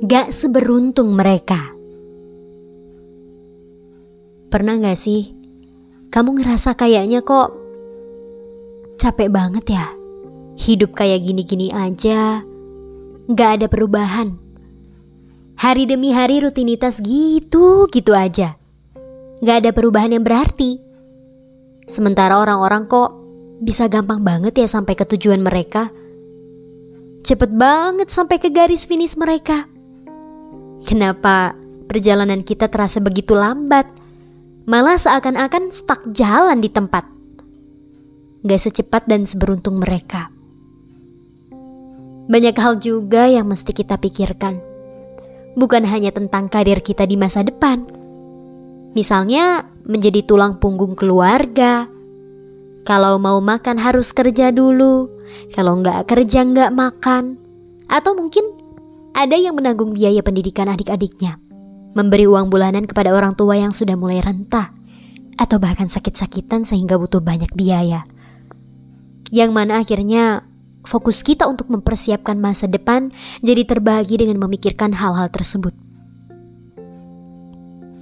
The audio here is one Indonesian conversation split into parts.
gak seberuntung mereka. Pernah gak sih kamu ngerasa kayaknya kok capek banget ya? Hidup kayak gini-gini aja, gak ada perubahan. Hari demi hari rutinitas gitu-gitu aja. Gak ada perubahan yang berarti. Sementara orang-orang kok bisa gampang banget ya sampai ke tujuan mereka. Cepet banget sampai ke garis finish mereka. Kenapa perjalanan kita terasa begitu lambat? malah seakan-akan stuck jalan di tempat. Gak secepat dan seberuntung mereka. Banyak hal juga yang mesti kita pikirkan. Bukan hanya tentang karir kita di masa depan. Misalnya menjadi tulang punggung keluarga. Kalau mau makan harus kerja dulu. Kalau nggak kerja nggak makan. Atau mungkin ada yang menanggung biaya pendidikan adik-adiknya memberi uang bulanan kepada orang tua yang sudah mulai rentah, atau bahkan sakit-sakitan sehingga butuh banyak biaya. Yang mana akhirnya fokus kita untuk mempersiapkan masa depan jadi terbagi dengan memikirkan hal-hal tersebut.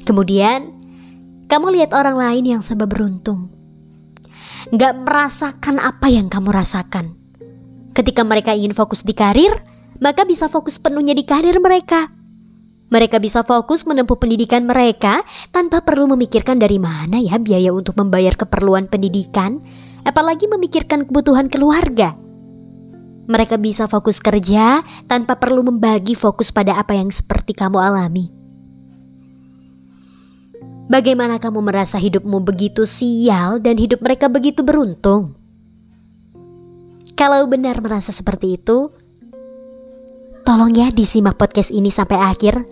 Kemudian, kamu lihat orang lain yang serba beruntung. Gak merasakan apa yang kamu rasakan. Ketika mereka ingin fokus di karir, maka bisa fokus penuhnya di karir mereka. Mereka bisa fokus menempuh pendidikan mereka tanpa perlu memikirkan dari mana ya biaya untuk membayar keperluan pendidikan, apalagi memikirkan kebutuhan keluarga. Mereka bisa fokus kerja tanpa perlu membagi fokus pada apa yang seperti kamu alami. Bagaimana kamu merasa hidupmu begitu sial dan hidup mereka begitu beruntung? Kalau benar merasa seperti itu, Tolong ya disimak podcast ini sampai akhir.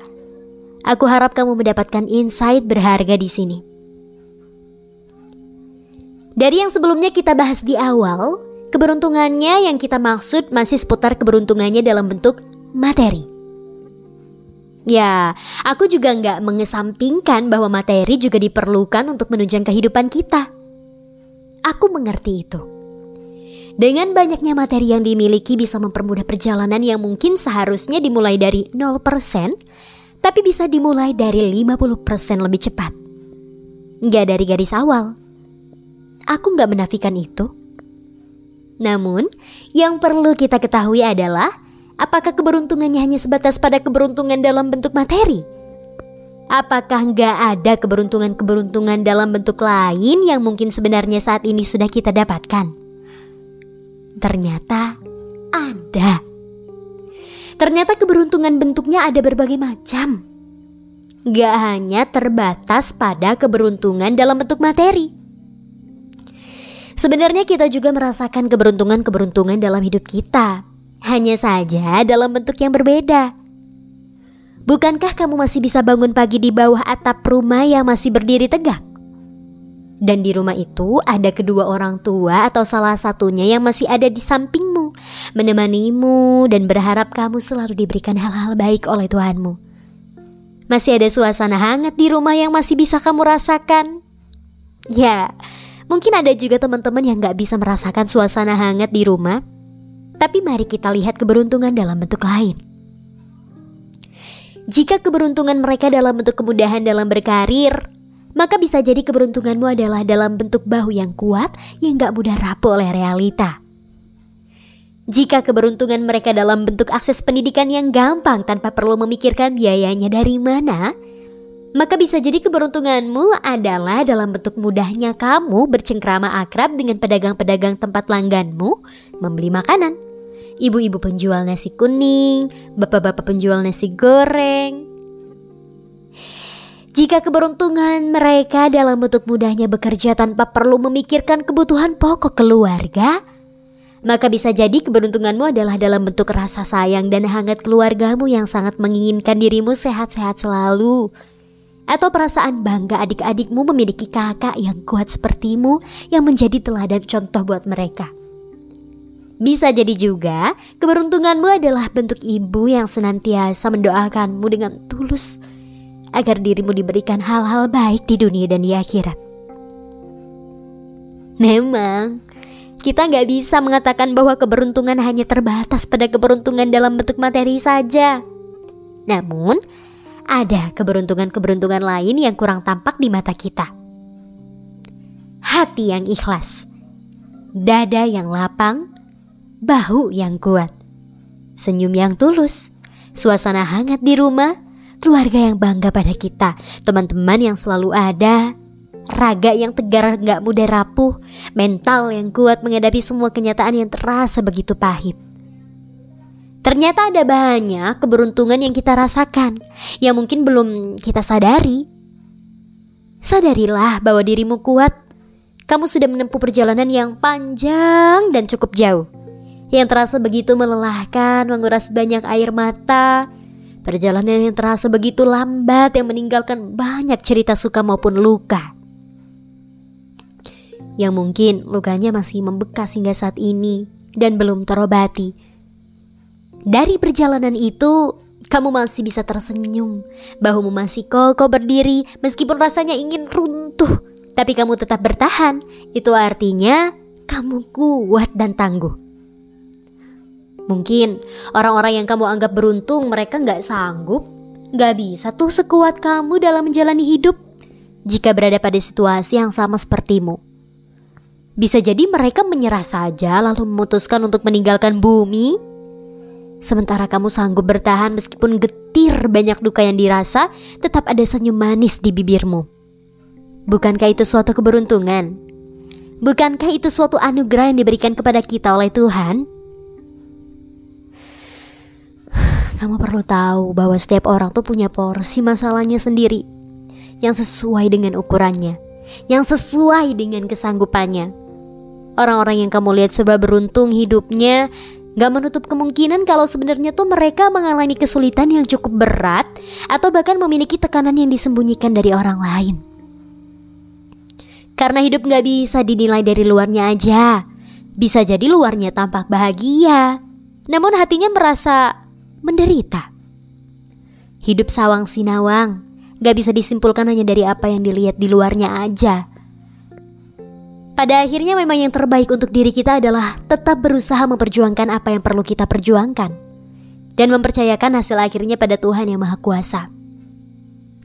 Aku harap kamu mendapatkan insight berharga di sini. Dari yang sebelumnya kita bahas di awal, keberuntungannya yang kita maksud masih seputar keberuntungannya dalam bentuk materi. Ya, aku juga nggak mengesampingkan bahwa materi juga diperlukan untuk menunjang kehidupan kita. Aku mengerti itu. Dengan banyaknya materi yang dimiliki bisa mempermudah perjalanan yang mungkin seharusnya dimulai dari 0%, tapi bisa dimulai dari 50% lebih cepat. Gak dari garis awal. Aku gak menafikan itu. Namun, yang perlu kita ketahui adalah apakah keberuntungannya hanya sebatas pada keberuntungan dalam bentuk materi? Apakah nggak ada keberuntungan-keberuntungan dalam bentuk lain yang mungkin sebenarnya saat ini sudah kita dapatkan? Ternyata ada. Ternyata keberuntungan bentuknya ada berbagai macam. Gak hanya terbatas pada keberuntungan dalam bentuk materi. Sebenarnya kita juga merasakan keberuntungan-keberuntungan dalam hidup kita. Hanya saja dalam bentuk yang berbeda. Bukankah kamu masih bisa bangun pagi di bawah atap rumah yang masih berdiri tegak? Dan di rumah itu ada kedua orang tua atau salah satunya yang masih ada di sampingmu, menemanimu dan berharap kamu selalu diberikan hal-hal baik oleh Tuhanmu. Masih ada suasana hangat di rumah yang masih bisa kamu rasakan. Ya, mungkin ada juga teman-teman yang gak bisa merasakan suasana hangat di rumah. Tapi mari kita lihat keberuntungan dalam bentuk lain. Jika keberuntungan mereka dalam bentuk kemudahan dalam berkarir, maka bisa jadi keberuntunganmu adalah dalam bentuk bahu yang kuat yang gak mudah rapuh oleh realita. Jika keberuntungan mereka dalam bentuk akses pendidikan yang gampang tanpa perlu memikirkan biayanya dari mana, maka bisa jadi keberuntunganmu adalah dalam bentuk mudahnya kamu bercengkrama akrab dengan pedagang-pedagang tempat langganmu membeli makanan. Ibu-ibu penjual nasi kuning, bapak-bapak penjual nasi goreng, jika keberuntungan mereka dalam bentuk mudahnya bekerja tanpa perlu memikirkan kebutuhan pokok keluarga, maka bisa jadi keberuntunganmu adalah dalam bentuk rasa sayang dan hangat keluargamu yang sangat menginginkan dirimu sehat-sehat selalu. Atau perasaan bangga adik-adikmu memiliki kakak yang kuat sepertimu yang menjadi teladan contoh buat mereka. Bisa jadi juga keberuntunganmu adalah bentuk ibu yang senantiasa mendoakanmu dengan tulus agar dirimu diberikan hal-hal baik di dunia dan di akhirat. Memang, kita nggak bisa mengatakan bahwa keberuntungan hanya terbatas pada keberuntungan dalam bentuk materi saja. Namun, ada keberuntungan-keberuntungan lain yang kurang tampak di mata kita. Hati yang ikhlas, dada yang lapang, bahu yang kuat, senyum yang tulus, suasana hangat di rumah, keluarga yang bangga pada kita, teman-teman yang selalu ada, raga yang tegar gak mudah rapuh, mental yang kuat menghadapi semua kenyataan yang terasa begitu pahit. Ternyata ada banyak keberuntungan yang kita rasakan yang mungkin belum kita sadari. Sadarilah bahwa dirimu kuat. Kamu sudah menempuh perjalanan yang panjang dan cukup jauh. Yang terasa begitu melelahkan, menguras banyak air mata. Perjalanan yang terasa begitu lambat yang meninggalkan banyak cerita suka maupun luka. Yang mungkin lukanya masih membekas hingga saat ini dan belum terobati dari perjalanan itu, kamu masih bisa tersenyum, bahumu masih kokoh berdiri meskipun rasanya ingin runtuh, tapi kamu tetap bertahan. Itu artinya kamu kuat dan tangguh. Mungkin orang-orang yang kamu anggap beruntung mereka nggak sanggup, nggak bisa tuh sekuat kamu dalam menjalani hidup jika berada pada situasi yang sama sepertimu. Bisa jadi mereka menyerah saja lalu memutuskan untuk meninggalkan bumi Sementara kamu sanggup bertahan meskipun getir banyak duka yang dirasa, tetap ada senyum manis di bibirmu. Bukankah itu suatu keberuntungan? Bukankah itu suatu anugerah yang diberikan kepada kita oleh Tuhan? Kamu perlu tahu bahwa setiap orang tuh punya porsi masalahnya sendiri yang sesuai dengan ukurannya, yang sesuai dengan kesanggupannya. Orang-orang yang kamu lihat serba beruntung hidupnya Gak menutup kemungkinan kalau sebenarnya tuh mereka mengalami kesulitan yang cukup berat atau bahkan memiliki tekanan yang disembunyikan dari orang lain. Karena hidup gak bisa dinilai dari luarnya aja. Bisa jadi luarnya tampak bahagia, namun hatinya merasa menderita. Hidup sawang sinawang, gak bisa disimpulkan hanya dari apa yang dilihat di luarnya aja. Pada akhirnya memang yang terbaik untuk diri kita adalah tetap berusaha memperjuangkan apa yang perlu kita perjuangkan dan mempercayakan hasil akhirnya pada Tuhan yang Maha Kuasa.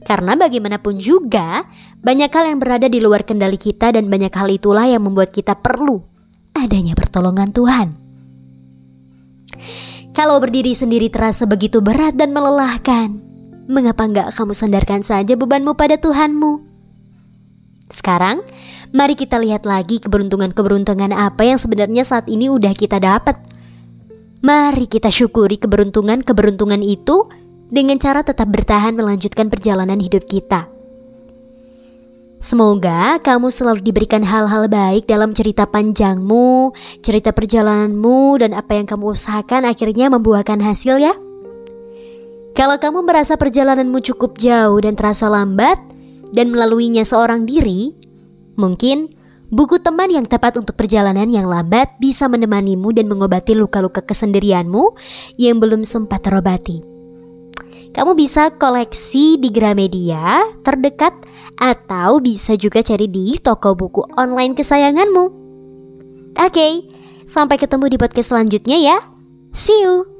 Karena bagaimanapun juga, banyak hal yang berada di luar kendali kita dan banyak hal itulah yang membuat kita perlu adanya pertolongan Tuhan. Kalau berdiri sendiri terasa begitu berat dan melelahkan, mengapa enggak kamu sandarkan saja bebanmu pada Tuhanmu? Sekarang, mari kita lihat lagi keberuntungan-keberuntungan apa yang sebenarnya saat ini udah kita dapat. Mari kita syukuri keberuntungan-keberuntungan itu dengan cara tetap bertahan melanjutkan perjalanan hidup kita. Semoga kamu selalu diberikan hal-hal baik dalam cerita panjangmu, cerita perjalananmu, dan apa yang kamu usahakan akhirnya membuahkan hasil ya. Kalau kamu merasa perjalananmu cukup jauh dan terasa lambat, dan melaluinya seorang diri, mungkin buku teman yang tepat untuk perjalanan yang lambat bisa menemanimu dan mengobati luka-luka kesendirianmu yang belum sempat terobati. Kamu bisa koleksi di Gramedia terdekat atau bisa juga cari di toko buku online kesayanganmu. Oke, sampai ketemu di podcast selanjutnya ya. See you.